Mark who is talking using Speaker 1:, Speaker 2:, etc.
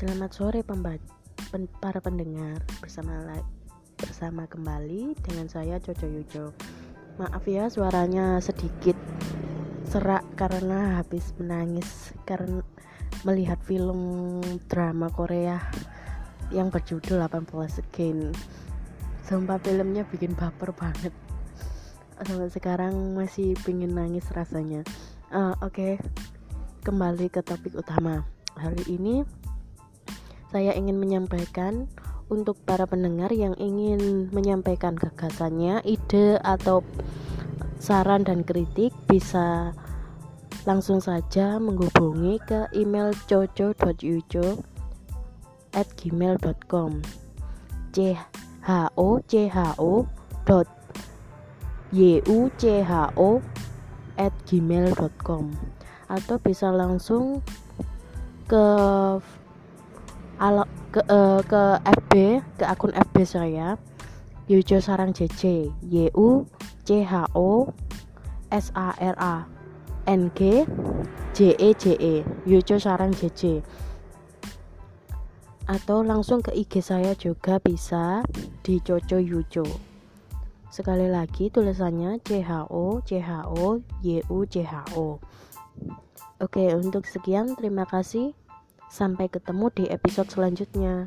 Speaker 1: Selamat sore pemba- pen- para pendengar bersama bersama kembali dengan saya Coco Yujo. Maaf ya suaranya sedikit serak karena habis menangis karena melihat film drama Korea yang berjudul 18 Again. Sumpah filmnya bikin baper banget. Sampai sekarang masih pingin nangis rasanya. Uh, Oke, okay. kembali ke topik utama. Hari ini saya ingin menyampaikan untuk para pendengar yang ingin menyampaikan gagasannya, ide atau saran dan kritik bisa langsung saja menghubungi ke email coco.yujo at gmail.com c h o c h o dot y u c h o at gmail.com atau bisa langsung ke ke uh, ke FB ke akun FB saya Yujo Sarang JJ Y U C H O S A R A N G J E J E Yujo Sarang JJ atau langsung ke IG saya juga bisa di Coco Yujo sekali lagi tulisannya C H O C H O Y U C H O. Oke untuk sekian terima kasih Sampai ketemu di episode selanjutnya.